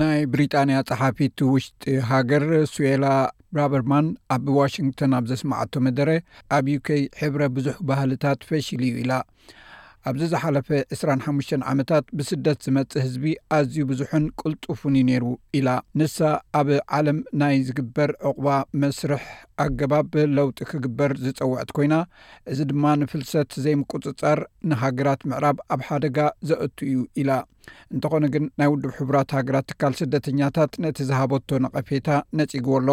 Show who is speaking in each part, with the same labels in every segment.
Speaker 1: ናይ ብሪጣንያ ጸሓፊት ውሽጢ ሃገር ስዌላ ብራበርማን ኣብ ዋሽንግቶን ኣብ ዘስማዓቶ መደረ ኣብ ዩከይ ሕብረ ብዙሕ ባህልታት ፈሽሉ እዩ ኢላ ኣብዚ ዝሓለፈ 25ሽ ዓመታት ብስደት ዝመጽእ ህዝቢ ኣዝዩ ብዙሕን ቅልጡፉን እዩ ነይሩ ኢላ ንሳ ኣብ ዓለም ናይ ዝግበር ዕቑባ መስርሕ ኣገባብ ለውጢ ክግበር ዝጸውዐት ኮይና እዚ ድማ ንፍልሰት ዘይምቁጽጻር ንሃገራት ምዕራብ ኣብ ሓደጋ ዘእቱ እዩ ኢላ። እንተኾነ ግን ናይ ውድብ ሕቡራት ሃገራት ትካል ስደተኛታት ነቲ ዝሃበቶ ነቐፌታ ነጺግዎ ኣሎ።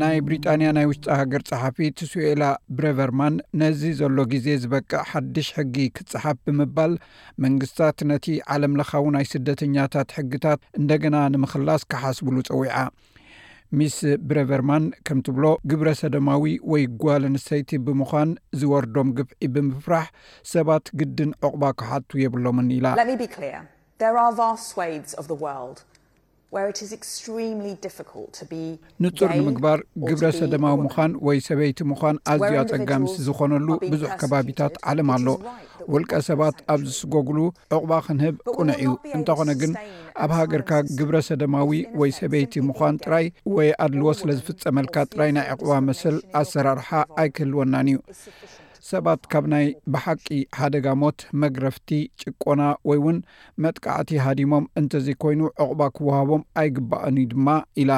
Speaker 1: ናይ ብሪጣንያ ናይ ውሽጢ ሃገር ጸሓፊ ትሱኤላ ብረቨርማን ነዚ ዘሎ ግዜ ዝበቅዕ ሓድሽ ሕጊ ክጸሓፍ ብምባል መንግስታት ነቲ ዓለምለኻዊ ናይ ስደተኛታት ሕግታት እንደገና ንምኽላስ ክሓስብሉ ጸዊዓ። ሚስ ብረቨርማን ከም ትብሎ፣ ግብረ ሰዶማዊ ወይ ጓል ኣንስተይቲ ብምዃን ዝወርዶም ግፍዒ ብምፍራሕ ሰባት ግድን ዑቕባ ክሓቱ የብሎምን ኢላ። ንጹር ንምግባር ግብረ ሰደማዊ ምዃን ወይ ሰበይቲ ምዃን ኣዝዩ ኣጸጋምሲ ዝኾነሉ ብዙሕ ከባቢታት ዓለም ኣሎ ውልቀ ሰባት ኣብ ዝስጎግሉ ዕቑባ ክንህብ ቁኑዕ እዩ እንተኾነ ግን ኣብ ሃገርካ ግብረ ሰደማዊ ወይ ሰበይቲ ምዃን ጥራይ ወይ ኣድልዎ ስለ ዝፍፀመልካ ጥራይ ናይ ዕቑባ መሰል ኣሰራርሓ ኣይክህልወናን እዩ ሰባት ካብ ናይ ብሓቂ ሓደጋ ሞት፣ መግረፍቲ፣ ጭቆና ወይ ውን መጥቃዕቲ ሃዲሞም እንተዘይኮይኑ ዑቕባ ክወሃቦም ኣይግባእን እዩ ድማ ኢላ።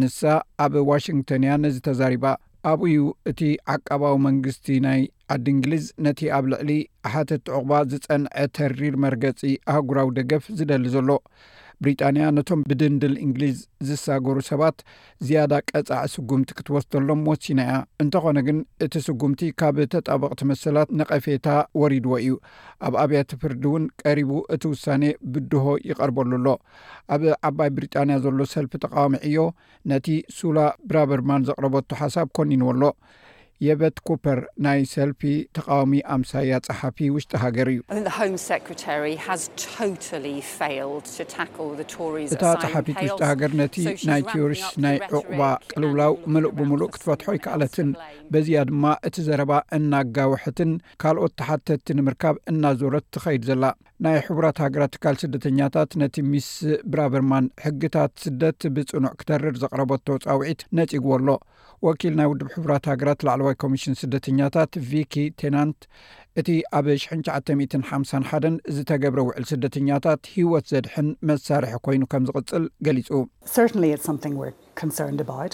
Speaker 1: ንሳ ኣብ ዋሽንግተን እያ ነዚ ተዛሪባ። ኣብኡ እዩ እቲ ዓቃባዊ መንግስቲ ናይ ዓዲ እንግሊዝ ነቲ ኣብ ልዕሊ ሓተቲ ዑቕባ ዝጸንዐ ተሪር መርገጺ ኣህጉራዊ ደገፍ ዝደሊ ዘሎ። ብሪጣንያ ነቶም ብድንድል እንግሊዝ ዝሳገሩ ሰባት ዝያዳ ቀጻዒ ስጉምቲ ክትወስደሎም ወሲና እያ። እንተኾነ ግን እቲ ስጉምቲ ካብ ተጣበቕቲ መሰላት ነቐፌታ ወሪድዎ እዩ። ኣብ ኣብያተ ፍርዲ እውን ቀሪቡ እቲ ውሳኔ ብድሆ ይቐርበሉ ኣሎ። ኣብ ዓባይ ብሪጣንያ ዘሎ ሰልፊ ተቓዋሚ ዕዮ ነቲ ሱላ ብራቨርማን ዘቕረበቶ ሓሳብ ኮኒንዎ ኣሎ። የበት ኩፐር ናይ ሰልፊ ተቓዋሚ ኣምሳያ ጸሓፊ ውሽጢ ሃገር እዩ። እታ ጸሓፊት ውሽጢ ሃገር ነቲ ናይ ቲዮሪስ ናይ ዕቑባ ቅልውላው ምሉእ ብምሉእ ክትፈትሖ ኣይከኣለትን። በዚ'ያ ድማ እቲ ዘረባ እናጋወሐትን ካልኦት ተሓተትቲ ንምርካብ እናዞረት ትኸይድ ዘላ። ናይ ሕቡራት ሃገራት ትካል ስደተኛታት ነቲ ሚስ ብራቨርማን ሕግታት ስደት ብጽኑዕ ክተርር ዘቕረበቶ ጻውዒት ነጺግዎ ኣሎ። ወኪል ናይ ውድብ ሕቡራት ሃገራት ላዕለዋይ ኮሚሽን ስደተኛታት ቪኪ ቴናንት እቲ ኣብ 1951 ዝተገብረ ውዕል ስደተኛታት ህይወት ዘድሕን መሳርሒ ኮይኑ ከም ዝቕፅል ገሊፁ።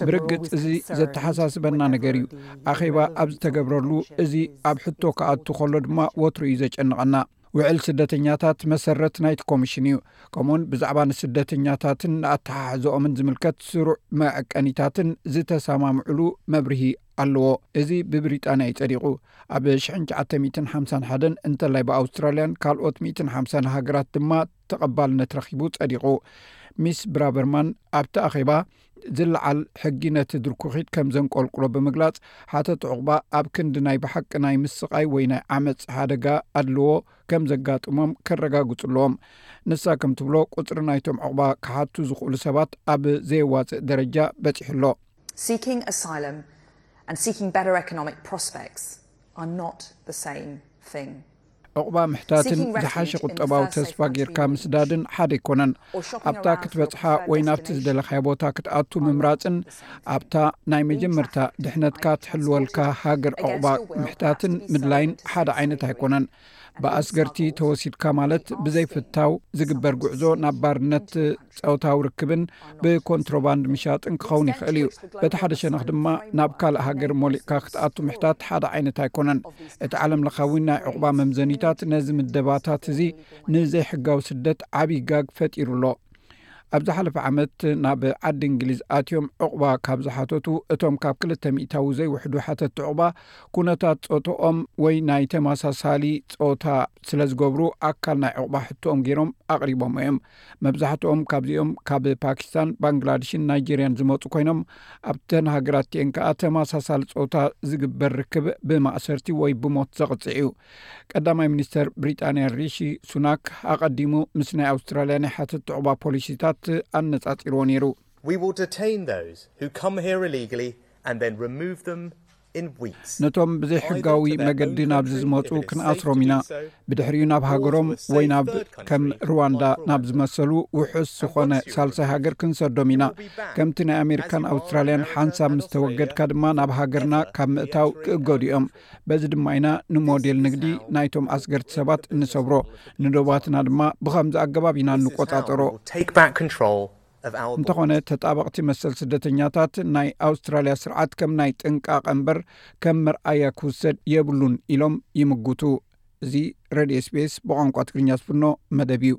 Speaker 1: ብርግፅ እዚ ዘተሓሳስበና ነገር እዩ። ኣኼባ ኣብ ዝተገብረሉ እዚ ኣብ ሕቶ ክኣቱ ከሎ ድማ ወትሩ እዩ ዘጨንቐና። ውዕል ስደተኛታት መሰረት ናይቲ ኮሚሽን እዩ። ከምኡውን ብዛዕባ ንስደተኛታትን ንኣተሓሕዘኦምን ዝምልከት ስሩዕ መዐቀኒታትን ዝተሰማምዕሉ መብርሂ ኣለዎ። እዚ ብብሪጣንያ እዩ ጸዲቑ። ኣብ ሽሕን ትሽዓተ ሚእትን ሓምሳን ሓደን እንተላይ ብኣውስትራልያን ካልኦት ሚእትን ሓምሳን ሃገራት ድማ ተቐባልነት ረኺቡ ጸዲቑ። ሚስ ብራቨርማን ኣብቲ ኣኼባ ዝለዓል ሕጊ ነቲ ድርኩኺት ከም ዘንቆልቁሎ ብምግላጽ ሓተቲ ዑቕባ ኣብ ክንዲ ናይ ብሓቂ ናይ ምስቓይ ወይ ናይ ዓመጽ ሓደጋ ኣድልዎ ከም ዘጋጥሞም ከረጋግጹ ኣለዎም። ንሳ ከም ትብሎ ቁጽሪ ናይቶም ዑቕባ ክሓቱ ዝኽእሉ ሰባት ኣብ ዘየዋጽእ ደረጃ በጺሑ ኣሎ። Seeking
Speaker 2: asylum and seeking better economic prospects are not the same thing.
Speaker 1: ዑቕባ ምሕታትን ዝሓሸ ቁጠባዊ ተስፋ ጌርካ ምስዳድን ሓደ ኣይኮነን። ኣብታ ክትበጽሓ ወይ ናብቲ ዝደለኻዮ ቦታ ክትኣቱ ምምራጽን ኣብታ ናይ መጀመርታ ድሕነትካ ትሕልወልካ ሃገር ዑቕባ ምሕታትን ምድላይን ሓደ ዓይነት ኣይኮነን። ብኣስገርቲ ተወሲድካ ማለት ብዘይፍታው ዝግበር ጉዕዞ ናብ ባርነት ጸውታዊ ርክብን ብኮንትሮባንድ ምሻጥን ክኸውን ይኽእል እዩ። በቲ ሓደ ሸነኽ ድማ ናብ ካልእ ሃገር ሞሊቕካ ክትኣቱ ምሕታት ሓደ ዓይነት ኣይኮነን። እቲ ዓለምለኻዊ ናይ ዑቕባ መምዘኒታት ነዚ ምደባታት እዚ ንዘይሕጋዊ ስደት ዓብዪ ጋግ ፈጢሩ ኣሎ። ኣብ ዝሓለፈ ዓመት ናብ ዓዲ እንግሊዝ ኣትዮም ዑቕባ ካብ ዝሓተቱ እቶም ካብ ክልተ ሚእታዊ ዘይውሕዱ ሓተቲ ዑቕባ ኩነታት ጾትኦም ወይ ናይ ተመሳሳሊ ጾታ ስለ ዝገብሩ ኣካል ናይ ዑቕባ ሕቶኦም ገይሮም ኣቕሪቦም እዮም። መብዛሕትኦም ካብዚኦም ካብ ፓኪስታን ባንግላድሽን ናይጀርያን ዝመፁ ኮይኖም ኣብተን ሃገራት እቲኤን ከዓ ተመሳሳሊ ፆታ ዝግበር ርክብ ብማእሰርቲ ወይ ብሞት ዘቕፅዕ እዩ ቀዳማይ ሚኒስተር ብሪጣንያ ሪሺ ሱናክ ኣቐዲሙ ምስ ናይ ኣውስትራልያ ናይ ሓተት ትዕባ ፖሊሲታት ኣነፃፂርዎ ነይሩ We will detain
Speaker 3: those who come here illegally and then remove them
Speaker 1: ነቶም ብዘይሕጋዊ መገዲ ናብዚ ዝመፁ ክንኣስሮም ኢና ብድሕሪኡ ናብ ሃገሮም ወይ ናብ ከም ሩዋንዳ ናብ ዝመሰሉ ውሑስ ዝኾነ ሳልሳይ ሃገር ክንሰዶም ኢና ከምቲ ናይ ኣሜሪካን ኣውስትራልያን ሓንሳብ ምስ ተወገድካ ድማ ናብ ሃገርና ካብ ምእታው ክእገዱ እዮም በዚ ድማ ኢና ንሞዴል ንግዲ ናይቶም ኣስገርቲ ሰባት እንሰብሮ ንዶባትና ድማ ብከምዚ ኣገባብ ኢና እንቆፃፀሮ እንተኾነ ተጣበቕቲ መሰል ስደተኛታት ናይ ኣውስትራልያ ስርዓት ከም ናይ ጥንቃቐ እምበር ከም መርኣያ ክውሰድ የብሉን ኢሎም ይምጉቱ እዚ ረድዮ ስፔስ ብቋንቋ ትግርኛ ዝፍኖ መደብ እዩ